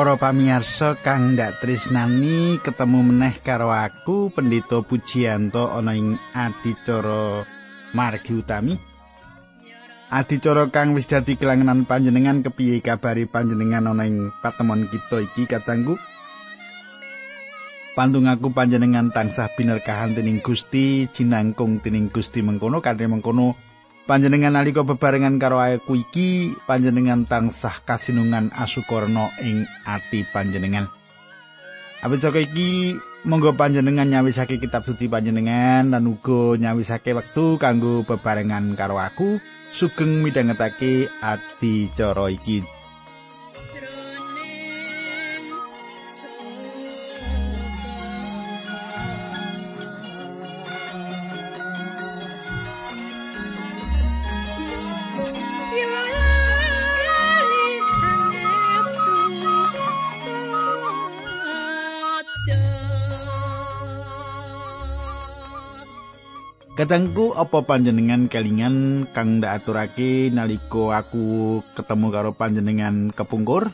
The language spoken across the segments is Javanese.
Para pamirsa kang ndak tresnani ketemu meneh karo aku Pendito Pujianto ana ing adicara margi utami. Adicara kang wis dadi kelangenan panjenengan kepiye kabari panjenengan ana ing patemon kita iki katanggu. Pandung aku panjenengan tansah binerkahan dening Gusti, jinangkung dening Gusti mengkono kanthi mengkono panjenengan nalika bebarengan karo aku iki panjenengan tansah kasinungan asukurna ing ati panjenengan. Awit iki monggo panjenengan nyawisake kitab suci panjenengan lan uga nyawisake wektu kanggo bebarengan karo aku sugeng midhangetake ati cara iki Kadangku apa panjenengan kelingan kang ndak aturake nalika aku ketemu karo panjenengan kepungkur?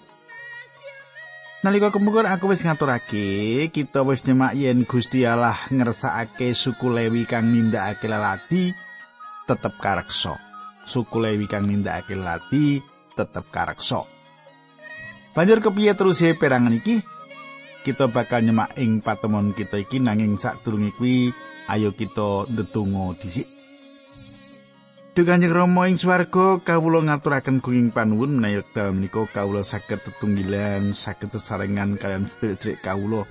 Nalika kepungkur aku wis ngaturake, kita wis nyemak yen Gusti Allah ngersakake suku Lewi kang nindakake lelati tetep kareksa. Suku Lewi kang nindakake lelati tetep kareksa. Banjur kepiye terus e perangan iki? Kita bakal nyemak ing patemon kita iki nanging sadurunge kuwi ayo kita ndedonga dhisik. Duh Kanjeng Rama ing swarga kawula ngaturaken gunging panuwun menawi dalem menika kawula saged tetunggilan saged sesarengan kalian sedherek kawula.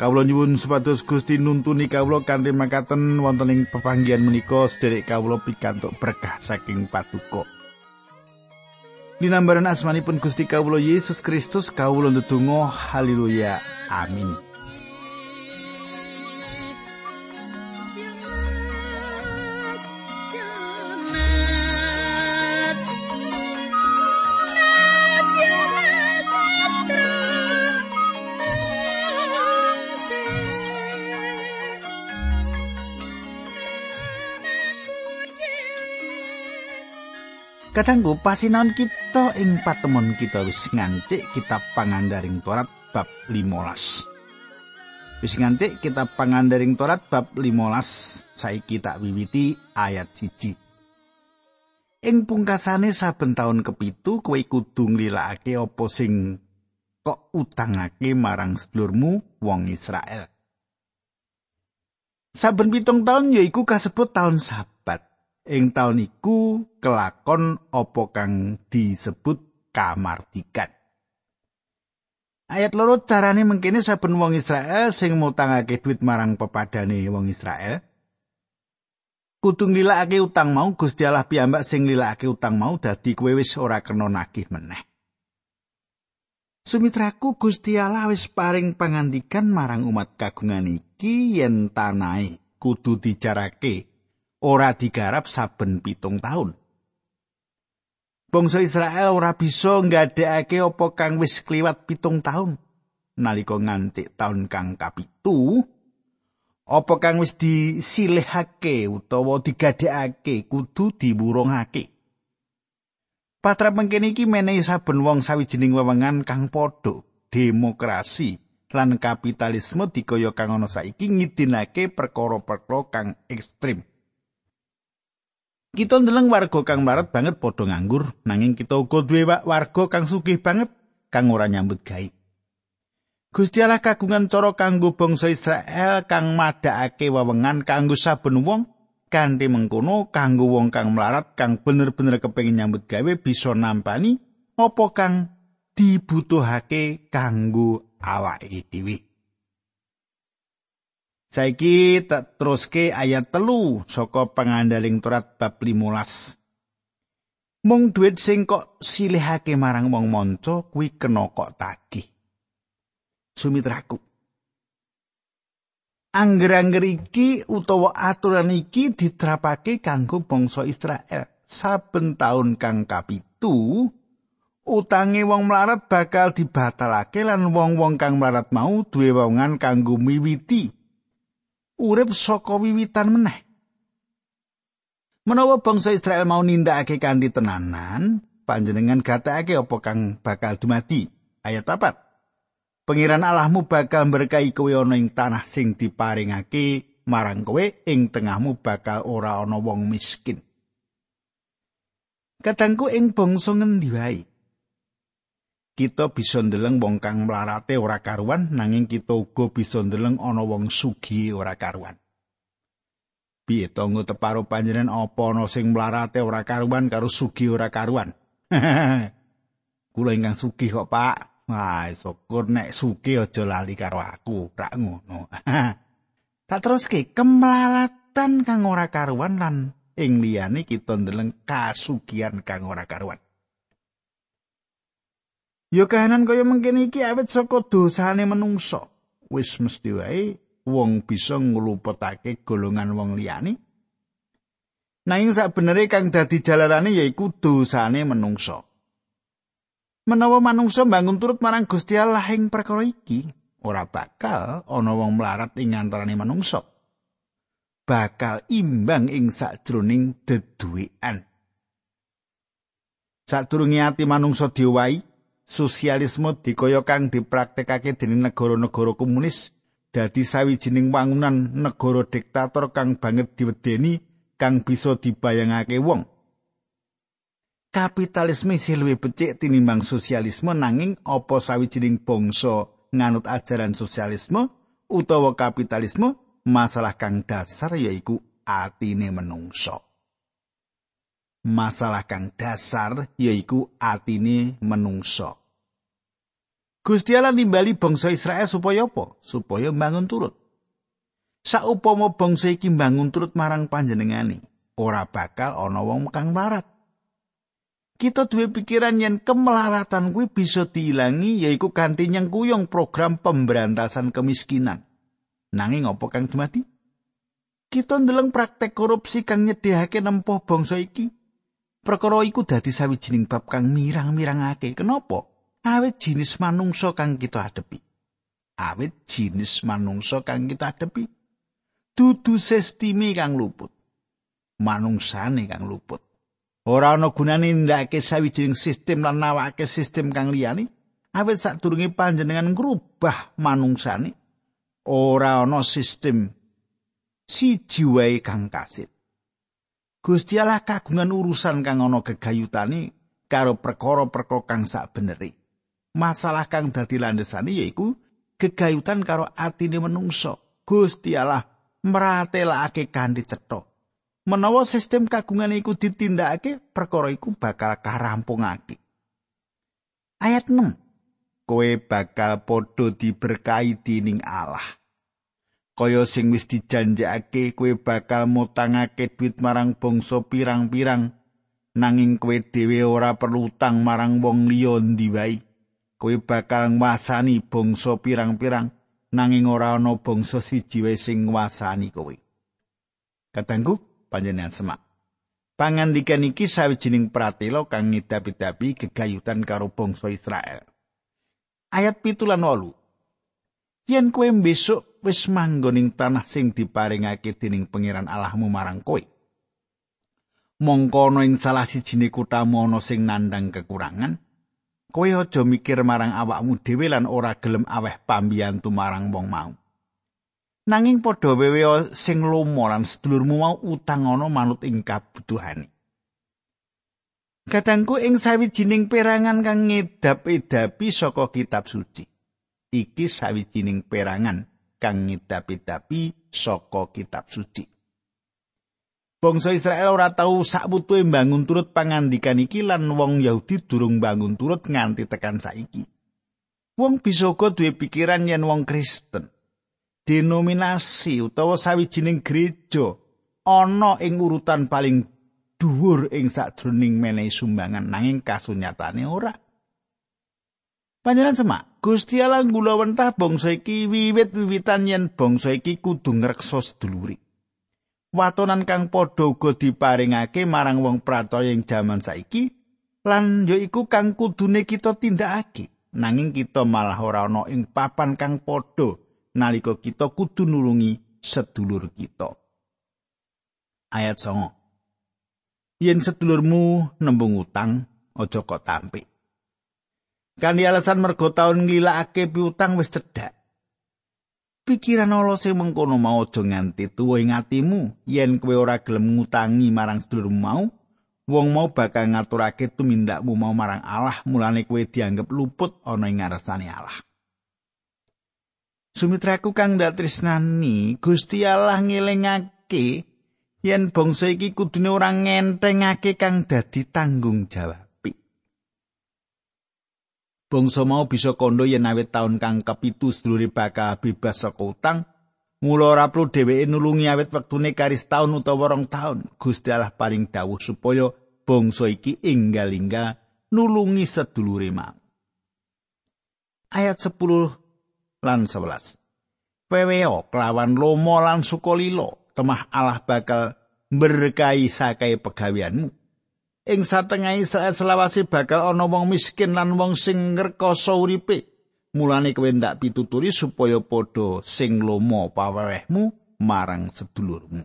Kawula nyuwun supados Gusti nuntuni kawula kanthi makaten wonten ing pepanggihan menika sedherek kawula pikantuk berkah saking patuko. Dinambaran asmanipun Gusti kawula Yesus Kristus kawula ndedonga haleluya amin. Kadangku pasinaon kita ing patemon kita wis ngancik kitab pangandaring Torat bab 15. Wis ngancik kitab pangandaring Torat bab 15 saiki tak wiwiti ayat siji. Ing pungkasane saben taun kepitu kowe kudu nglilakake apa sing kok utangake marang sedulurmu wong Israel. Saben pitung taun yaiku kasebut taun sabat. Ing taun iku kelakon apa kang disebut kamardikan. Ayat loro carane mengkene saben wong Israel sing mutangake duit marang pepadane wong Israel kudu nglilakake utang mau Gusti Allah piyambak sing nglilakake utang mau dadi kowe wis ora kena nagih meneh. Sumitraku Gusti Allah wis paring pangandikan marang umat kagungan iki yen tanahe kudu dijarake ora digarap saben pitung taun. Bangsa Israel ora bisa nggadekake apa kang wis kliwat pitung taun. Nalika ngantik taun kang kapitu, apa kang wis disilihake utawa digadekake kudu diwurungake. Patra mengkene iki menehi saben wong sawijining wewengan kang padha demokrasi lan kapitalisme dikaya kang ana saiki ngidinake perkara-perkara kang ekstrim. Kita ndeleng warga kang maret banget padha nganggur, nanging kita uga duwe warga kang sugih banget kang ora nyambut gawe. Gusti Allah kagungan cara kanggo bangsa Israel kang madhakake wewengan kanggo saben wong kanthi mengkono kanggo wong kang melarat kang bener-bener kepengin nyambut gawe bisa nampani apa kang dibutuhake kanggo awake dhewe. Saiki tak teruske ayat telu saka pengandaling Torat bab 15. Mung duit sing kok silihake marang wong manca kuwi kena kok tagih. Sumitraku. Angger-angger iki utawa aturan iki diterapake kanggo bangsa Israel. Saben taun kang kapitu, utange wong melarat bakal dibatalake lan wong-wong kang melarat mau duwe wongan kanggo miwiti urip saka wiwitan meneh. Menawa bangsa Israel mau nindakake kanthi tenanan, panjenengan gatekake apa kang bakal dumati. Ayat 4. Pengiran Allahmu bakal berkahi kowe ana ing tanah sing diparingake marang kowe ing tengahmu bakal ora ana wong miskin. Kadangku ing bangsa ngendi wae kita bisa ndeleng wong kang mlarate ora karuan nanging kita uga bisa ndeleng ana wong sugih ora karuan. Piye to teparo panjenengan apa ana sing mlarate ora karuan karo sugih ora karuan? Kula ingkang sugih kok, Pak. Wah, syukur nek sugih aja lali karo aku, rak ngono. tak teruske kemlaratan kang ora karuan lan ing liyane kita ndeleng kasugihan kang ora karuan. Ya kahanan kaya mengkene iki awet saka dosane menungso. Wis mesti wae wong bisa nglupetake golongan wong liyane. Nanging sabenere kang dadi jalarane yaiku dosane menungso. Menawa manungsa bangun turut marang Gusti Allah ing perkara iki, ora bakal ana wong mlarat ing antarané manungsa. Bakal imbang ing sakjroning deduwean. Sadurunge ati manungsa diwai, sosialisme dikaya kang dipraktekake dening negara-negara komunis dadi sawijining wangunan negara diktator kang banget diwedeni kang bisa dibayangake wong. Kapitalisme isih luwih becik tinimbang sosialisme nanging apa sawijining bangsa nganut ajaran sosialisme utawa kapitalisme masalah kang dasar yaiku atine menungso. Masalah kang dasar yaiku atine menungso. Gusti Allah nimbali bangsa Israel supaya apa? Supaya bangun turut. Saupama bangsa iki bangun turut marang panjenengane, ora bakal ana wong kang melarat. Kita duwe pikiran yen kemelaratan kuwi bisa diilangi yaiku kanthi nyengkuyung program pemberantasan kemiskinan. Nanging apa kang dumati? Kita ndeleng praktek korupsi kang nyedhihake nempuh bangsa iki Perkara iku dadi sawijining bab kang mirang-mirangake. Kenapa? Awit jinis manungsa kang kita adepi. Awit jinis manungsa kang kita adepi. Dudu sisteme kang luput. Manungsane kang luput. Ora ana gunane ndake sawijining sistem lan nawake sistem kang liyane. Awit sadurunge panjenengan ngrubah manungsane, ora ana sistem siji wae kang kasit. Gusti Allah kagungan urusan kang ana gegayutane karo perkara-perkara kang sakbeneri. Masalah kang dadi landesane yaiku gegayutan karo atine menungso. Gusti Allah meratelake kanthi cetha. Menawa sistem kagungan iku ditindakake, perkara iku bakal karampungake. Ayat 6. Kowe bakal padha diberkahi dening Allah. Kaya sing wis dijanjekake kowe bakal mutangake duit marang bangsa pirang-pirang. Nanging kowe dhewe ora perlu utang marang wong liya ndi wae. Kowe bakal nguasani bangsa pirang-pirang nanging ora ana bangsa siji wae sing nguasani kowe. Katanggu panjenengan semak. Pangandikan iki sawijining pratela kang ngidapi-dapi gegayutan karo bangsa Israel. Ayat pitulan wolu. Yen kowe besok wis manggoning tanah sing diparingake dening pangeran Allahmu marang kowe. Mongko ana ing salah sijine kuthamu ana sing nandang kekurangan, kowe aja mikir marang awakmu dhewe lan ora gelem aweh pambiyantu marang wong mau. Nanging padha wewe sing lomo lan sedulurmu mau utang ana manut ing kabutuhane. Kadangku ing sawijining perangan kang ngedap-edapi saka kitab suci. Iki sawijining perangan kang ngidapi-dapi saka kitab suci. Bangsa Israel ora tau sakbutuhe bangun turut pangandikan iki lan wong Yahudi durung bangun turut nganti tekan saiki. Wong bisa uga duwe pikiran yen wong Kristen denominasi utawa sawijining gereja ana ing urutan paling dhuwur ing sadroning menehi sumbangan nanging kasunyatane ora. Panjenengan semak, Gusti Allah ngulawentah bangsa iki wiwit-wiwitan yen bangsa iki kudu ngreksa seduluri. Watonan kang padha uga diparingake marang wong pratoya ing jaman saiki lan ya iku kang kudune kita tindakake. Nanging kita malah ora ana ing papan kang padha nalika kita kudu nulungi sedulur kita. Ayat 9. Yen sedulurmu nembung utang, aja kok tampik. Kanthi alasan mergo taun nglilakake piutang wis cedhak. Pikiran ala sing mengkono mau aja nganti tuwa ing atimu yen kowe ora gelem ngutangi marang sedulurmu mau wong mau bakal ngaturake tumindakmu mau marang Allah mulane kowe dianggep luput ana ing ngarsane Allah. Sumitraku kang dak tresnani, Gusti Allah ngelingake yen bangsa iki kudune ora ngentengake kang dadi tanggung jawab. Bangsa mau bisa kondo yen awit taun kang kepitu sedulure bakal bebas saka utang, mula ora perlu dheweke nulungi awit wektune karis taun utawa rong taun. Gusti Allah paring dawuh supaya bangsa iki enggal-enggal nulungi sedulure mau. Ayat 10 lan 11. Peweo kelawan lomo lan sukolilo, temah Allah bakal berkahi sakai pegawianmu. Ing satengah Israel selawase bakal ana wong miskin lan wong sing ngrekoso uripe. Mulane kowe ndak pituturi supaya padha sing lomo pawewehmu marang sedulurmu.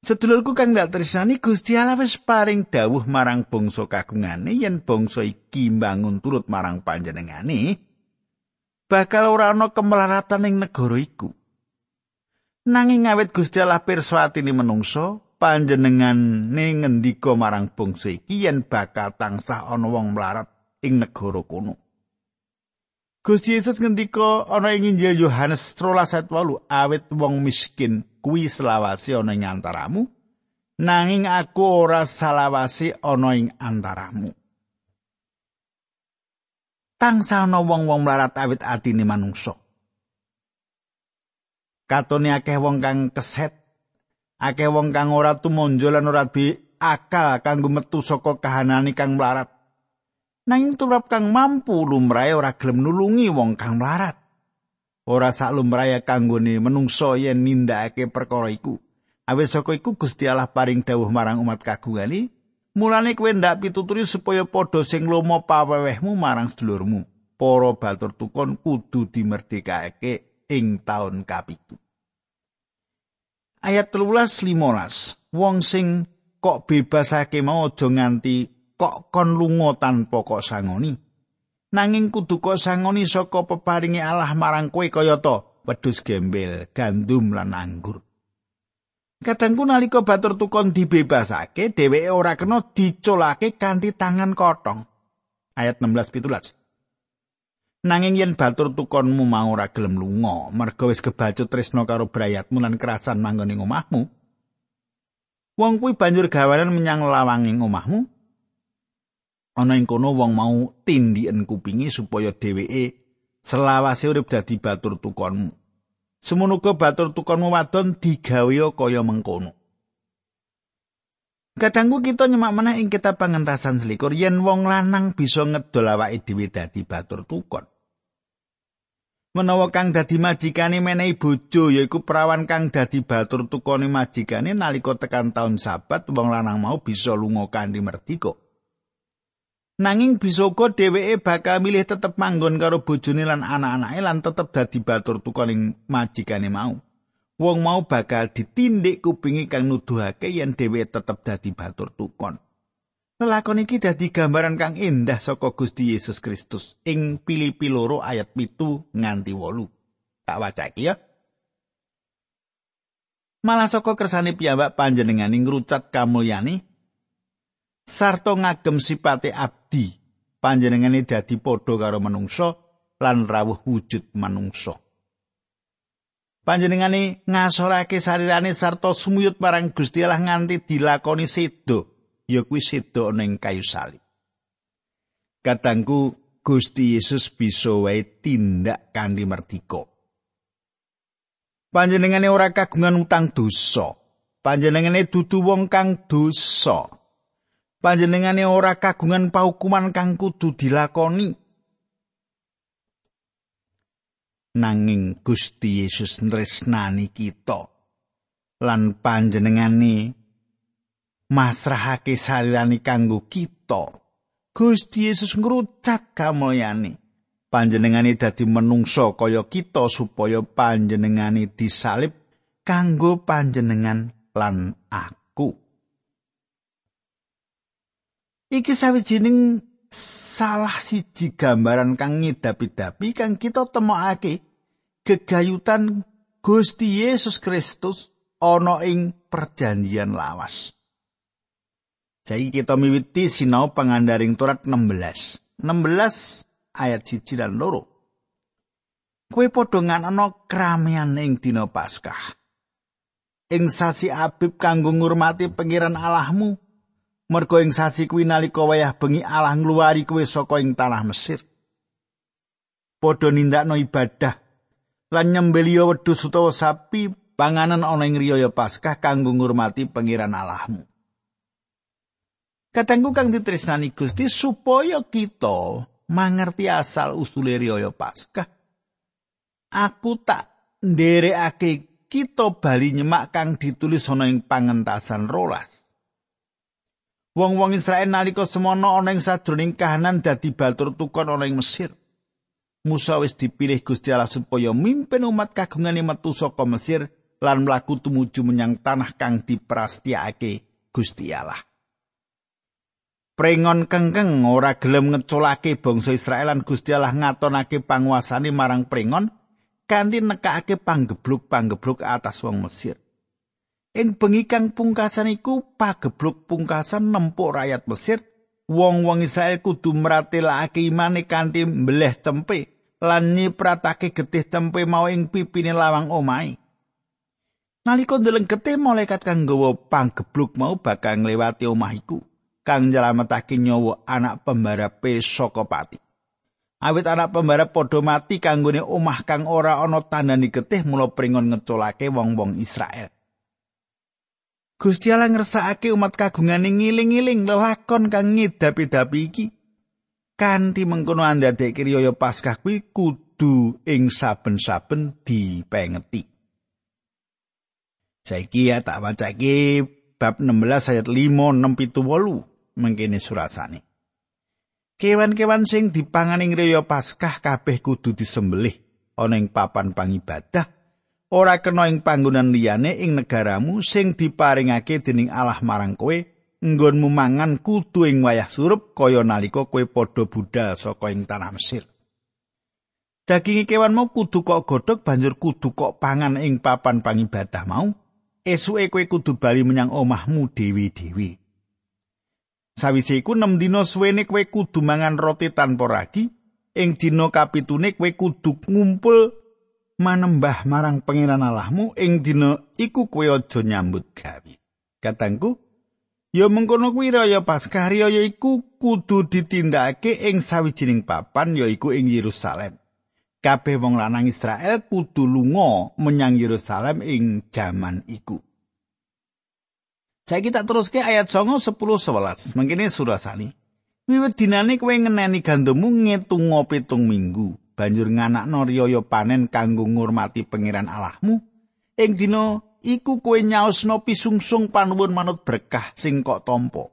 Sedulurku kang ndak tresnani Gusti Allah wis paring dawuh marang bangsa kagungane yen bangsa iki mbangun turut marang panjenengane, bakal ora ana kemelaratan ing negara iku. Nanging awit Gusti Allah pirsa atine menungso, panjenengane ngendika marang bangsa iki yen bakal tansah ana wong melarat ing negara kono. Gusti Yesus ngendika ana ing Injil Yohanes 13:8 awit wong miskin kuwi selawase ana ing antaramu nanging aku ora salawase ana ing antaramu. tangsa ana wong-wong mlarat awit atine manungsa. Katone akeh wong kang keset, akeh wong kang ora tumonjo lan ora di akal kanggo metu saka kahanane kang mlarat. Nanging turap kang mampu lumrahe ora gelem nulungi wong kang mlarat. Ora sak lumrahe kanggone menungsa yen nindakake perkara iku. Awit saka iku Gusti Allah paring dawuh marang umat kagungane, Mulane kowe ndak pituturi supaya padha sing lomo pawewehmu marang sedulurmu. Para batur tukon kudu dimerdekake ing taun kapitu. Ayat 13 15. Wong sing kok bebasake mau aja nganti kok kon lunga tanpa kok sangoni. Nanging kudu kok sangoni saka peparinge Allah marang kowe kaya to wedhus gembel, gandum lan anggur. Kadangku nalika batur tukon dibebasake, dheweke ora kena diculake kanthi tangan kotong. Ayat 16 17. Nanging yen batur tukonmu mau ora gelem lunga, merga wis kebacut tresno karo brayatmu lan kerasan manggon ing omahmu, wong kuwi banjur gawanan menyang lawanging omahmu. Ana ing kono wong mau tindiken kupingi supaya dheweke selawase urip dadi batur tukonmu. Semonoga batur tukonmu wadon digawe kaya mengkono. Kadangku kita nyemak meneh ing kitab pangentasan selikur yen wong lanang bisa ngedol awake dhewe dadi batur tukon. Menawa kang dadi majikane menehi bojo yaiku perawan kang dadi batur tukone majikane nalika tekan taun sabat wong lanang mau bisa lunga kanthi merdika. Nanging bisa uga dheweke bakal milih tetep manggon karo bojone lan anak-anake lan tetep dadi batur tukoning majikane mau. Wong mau bakal ditindik kupingi kang nuduhake yen dheweke tetep dadi batur tukon. Lelakon iki dadi gambaran kang indah saka Gusti Yesus Kristus ing Filipi loro ayat pitu nganti wolu. Tak waca iki ya. Malah saka kersane piyambak panjenengane ngrucat kamulyane sarta ngagem sipate abdi panjenengane dadi padha karo manungsa lan rawuh wujud manungsa panjenengane ngasorake sarirane sarta sumuyut marang Gusti Allah nganti dilakoni sedo ya kuwi sedo ning kayu salib. Katangku Gusti Yesus bisa wae tindak kanthi merdika panjenengane ora kagungan utang dosa. Panjenengane dudu wong kang dosa. Panjenengane ora kagungan paukuman kang kudu dilakoni nanging Gusti Yesus nresnani kita. Lan panjenengane masrahake sarirani kanggo kita. Gusti Yesus ngrucat kamulyane. Panjenengane dadi menungso kaya kita supaya panjenengane disalib kanggo panjenengan lan aku. Iki sawijining salah siji gambaran kang ngidapi-dapi kang kita temokake gegayutan Gusti Yesus Kristus ana ing perjanjian lawas. Jadi kita miwiti sinau pangandaring turat 16. 16 ayat 1 dan loro. Kue podongan ana kramian ing dina Paskah. Ing sasi Abib kanggo ngurmati pengiran Allahmu, mergo ing sasi kuwi nalika wayah bengi Allah ngluwari kowe saka ing tanah Mesir. Padha nindakno ibadah lan nyembelio wedhus utawa sapi panganan ana ing riyaya Paskah kanggo ngurmati pangeran Allahmu. Katengku kang ditresnani Gusti supaya kita mangerti asal usule riyaya Paskah. Aku tak nderekake kita bali nyemak kang ditulis ana ing pangentasan rolas. Wong-wong Israel nalika semono ana ing sadroning kahanan dadi batur tukon ana ing Mesir. Musa wis dipilih Gusti Allah supaya mimpin umat kagungane metu saka Mesir lan mlaku tumuju menyang tanah kang diprastiake Gusti Allah. Prengon kengkeng ora gelem ngeculake bangsa Israel lan Gusti Allah ngatonake panguasane marang prengon kanthi nekake panggebluk-panggebluk atas wong Mesir. Ing bengi kang pungkasan iku pagebluk pungkasan nempuk rakyat Mesir wong-wong Israel kudu mratelake imane kanthi mbleh cempe lan nyipratake getih cempe mau ing pipine lawang omahe. Nalika ndeleng getih malaikat kang nggawa panggebluk mau bakal ngliwati omah iku kang nyelametake nyawa anak pembarape saka pati. Awit anak pembarap padha mati kanggone omah kang ora ana tandani getih mula pringon ngeculake wong-wong Israel. Gusti Allah ngersakake umat kagungane ngiling-iling lelakon kang ngidapi-dapi iki. Kanthi mengkono andadeke riyaya Paskah kuwi kudu ing saben-saben dipengeti. Saiki ya tak wacake bab 16 ayat 5 6 7 8 mengkene surasane. Kewan-kewan sing dipangan ing Paskah kabeh kudu disembelih ana ing papan pangibadah ora kena ing panggonan liyane ing negaramu sing diparingake dening Allah marang kowe nggonmu mangan kudu ing wayah surup kaya nalika kowe padha budal saka ing tanah Mesir. Daging kewan mau kudu kok godhog banjur kudu kok pangan ing papan pangibadah mau. Esuke kowe kudu bali menyang omahmu dewi-dewi. Sawise iku 6 dina suwene kowe kudu mangan roti tanpa ragi. Ing dina kapitune kowe kudu ngumpul manembah marang pangeran Allahmu ing dina iku kowe aja nyambut gawe. Katangku, ya mengkono kuwi raya Paskah raya iku kudu ditindakake ing sawijining papan yaiku ing Yerusalem. Kabeh wong lanang Israel kudu lunga menyang Yerusalem ing jaman iku. Saya kita terus ke ayat 9 10 11. Mengkene surasani. Wiwit dinane kowe ngeneni gandummu ngetungo pitung minggu. Banjur nganakno riyaya panen kanggo ngurmati pangeran Allahmu ing dina iku kowe nyaosno pisungsung panuwun manut berkah sing kok tampa.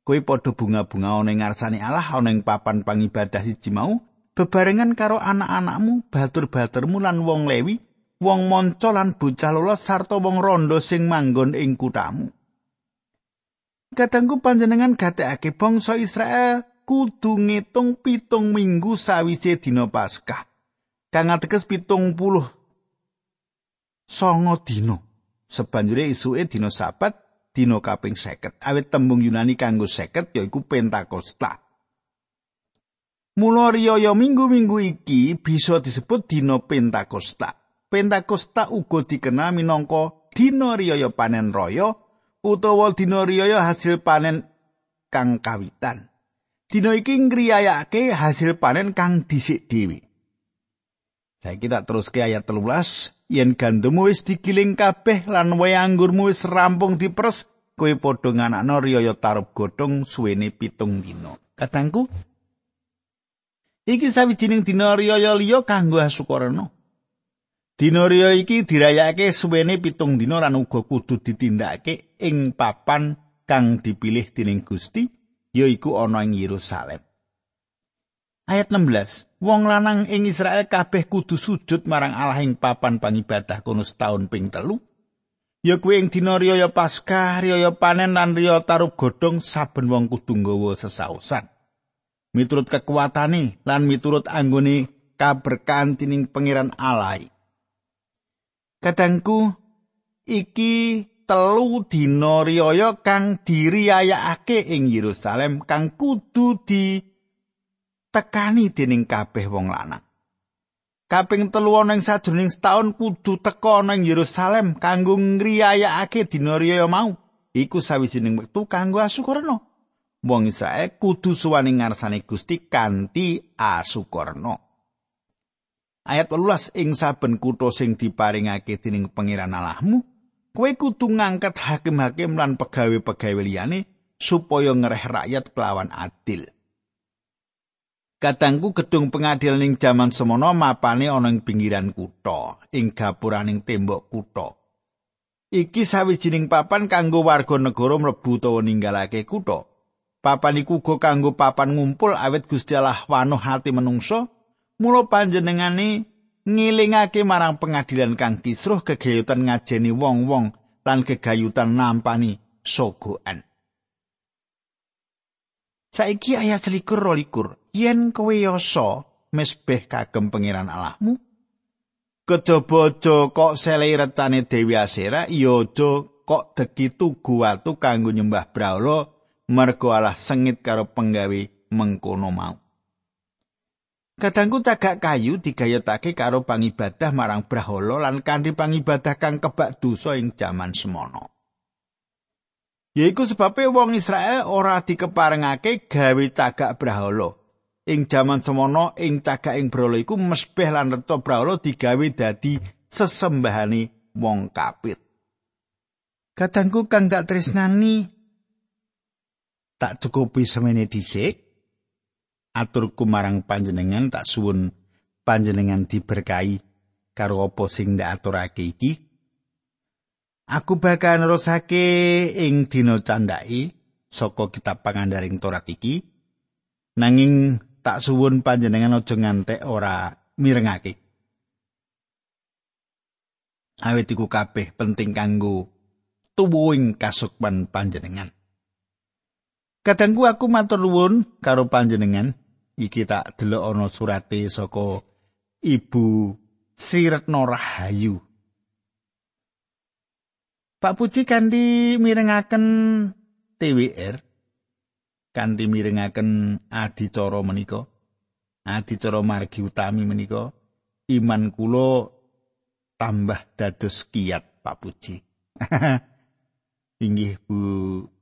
Kowe padha bunga-bunga ana ing ngarsane Allah ana ing papan pangibadah siji mau bebarengan karo anak-anakmu batur-baturmu lan wong lewi wong monco lan bocah lolos sarta wong rondo sing manggon ing kutamu Katangku panjenengan gatekake bangsa Israel kudu ngitung pitung minggu sawise dina Paskah. Kang ateges pitung puluh songo dina. Sebanjure isuke dina sabat, dina kaping seket. Awit tembung Yunani kanggo seket yaiku Pentakosta. Mula riyaya minggu-minggu iki bisa disebut dina Pentakosta. Pentakosta uga dikenal minangka dina riyaya panen raya utawa dina riyaya hasil panen kang kawitan. Dina iki ngriyayake hasil panen kang dhisik dhewe. Saiki tak teruske ayat 13, yen gandummu wis digiling kabeh lan wae anggurmu wis rampung diperes, kowe padha nganakno riyaya tarup godhong suwene pitung dina. Katangku, iki sawijining dina riyaya liya kanggo asukarana. Dina riya iki dirayakake suwene pitung dina lan uga kudu ditindakake ing papan kang dipilih dening Gusti yaiku ana ing Yerusalem. Ayat 16. Wong lanang ing Israel kabeh kudu sujud marang Allah ing papan pangibadah kono setahun ping telu. Ya kuwi ing dina riyaya Paskah, riyaya panen lan riyaya tarup godhong saben wong kudu nggawa sesausan. miturut kekuatane lan miturut anggone kaberkahan tining pangeran Allah. Kadangku iki telu dina riyaya kang diriyayakake ing Yerusalem kang kudu di tekani dening kabeh wong lanang. Kaping telu ana ing sajroning setahun kudu teka ana ing Yerusalem kanggo ngriyayakake dina riyaya mau. Iku sawijining wektu kanggo asukurna. Wong Israel kudu suwani ngarsane Gusti kanthi asukurna. Ayat 18 ing saben kutha sing diparingake dening pangeran Allahmu, kowe kudu ngangkat hakim-hakim lan pegawe-pegawe liyane supaya ngereh rakyat kelawan adil. Katangku gedung pengadilan ing jaman semono mapane ana ing pinggiran kutha, ing gapuraning tembok kutha. Iki sawijining papan kanggo warga negara mlebu utawa ninggalake kutha. Papan iku uga kanggo papan ngumpul awet Gusti Allah wanuh hati menungso Mula panjenengane ngilingake marang pengadilan kang kisruh kegayutan ngajeni wong-wong lan kegayutan nampani sogoan. Saiki ayat selikur rolikur, yen kowe yoso mesbeh kagem pangeran Allahmu, kejaba aja kok selei recane Dewi Asera, aja kok deki tugu watu kanggo nyembah brahala mergo Allah sengit karo penggawe mengkono mau. Kadangku cagak kayu digayatake karo pangibadah marang Brahala lan kanthi pangibadah kang kebak dosa ing jaman semono. Yaiku sebabe wong Israel ora dikeparengake gawe cagak Brahala. Ing jaman semono ing cagak ing Brahala iku mesbeh lan reca Brahala digawe dadi sesembahane wong kapit. Kadangku kang gak tresnani tak cukupi semene dhisik aturku marang panjenengan tak suwun panjenengan diberkahi karo apa sing ndak aturake iki? Aku bakal nerusake ing dina candhaki saka kitab pangandaring Torat iki. Nanging tak suwun panjenengan aja ngantek ora mirengake. Awit iku kabeh penting kanggo tuwuhing kasukman panjenengan. Kadangku aku matur nuwun karo panjenengan iki tak delok ana surate saka Ibu Sri Retno Rahayu. Pak Puji kanthi mirengaken TWR kanthi mirengaken adicara menika. Adicara margi utami menika iman kula tambah dados kiat Pak Puji. Inggih Bu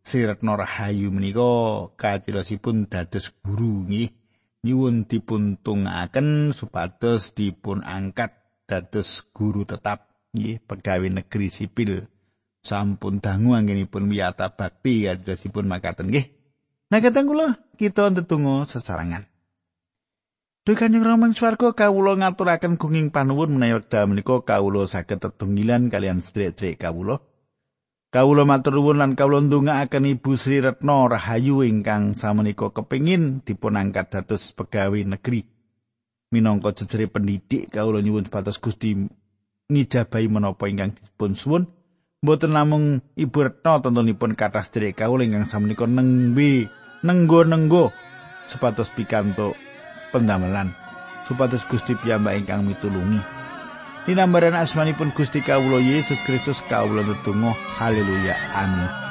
Sri Retno Rahayu menika katirosipun dados guru nggih. Nyuwun dipun tungaaken supados dipun angkat dados guru tetap nggih pegawai negeri sipil. Sampun dangu anggenipun wiyata bakti kadosipun makaten nggih. Nah kateng kula kita tetunggu sesarangan Duh Kanjeng Rama ing swarga kawula ngaturaken gunging panuwun menawi wekdal menika kawula saged tetunggilan kalian sedherek kawula Kawula matur nuwun lan kawula ndongaaken Ibu Sri Retno Rahayu ingkang samenika kepingin dipunangkat dados pegawai negeri. Minangka jejere pendidik kawula nyuwun supados Gusti ngijabahi menapa ingkang dipun suwun. Mboten namung Ibu Retno tentunipun kathah sedherek kawula ingkang samenika nengbe nenggo-nenggo supados pikantuk pendamelan. Supados Gusti piyambak ingkang mitulungi. Dinambaran asmanipun Gusti Kawula Yesus Kristus kawula tetunggal haleluya. Amin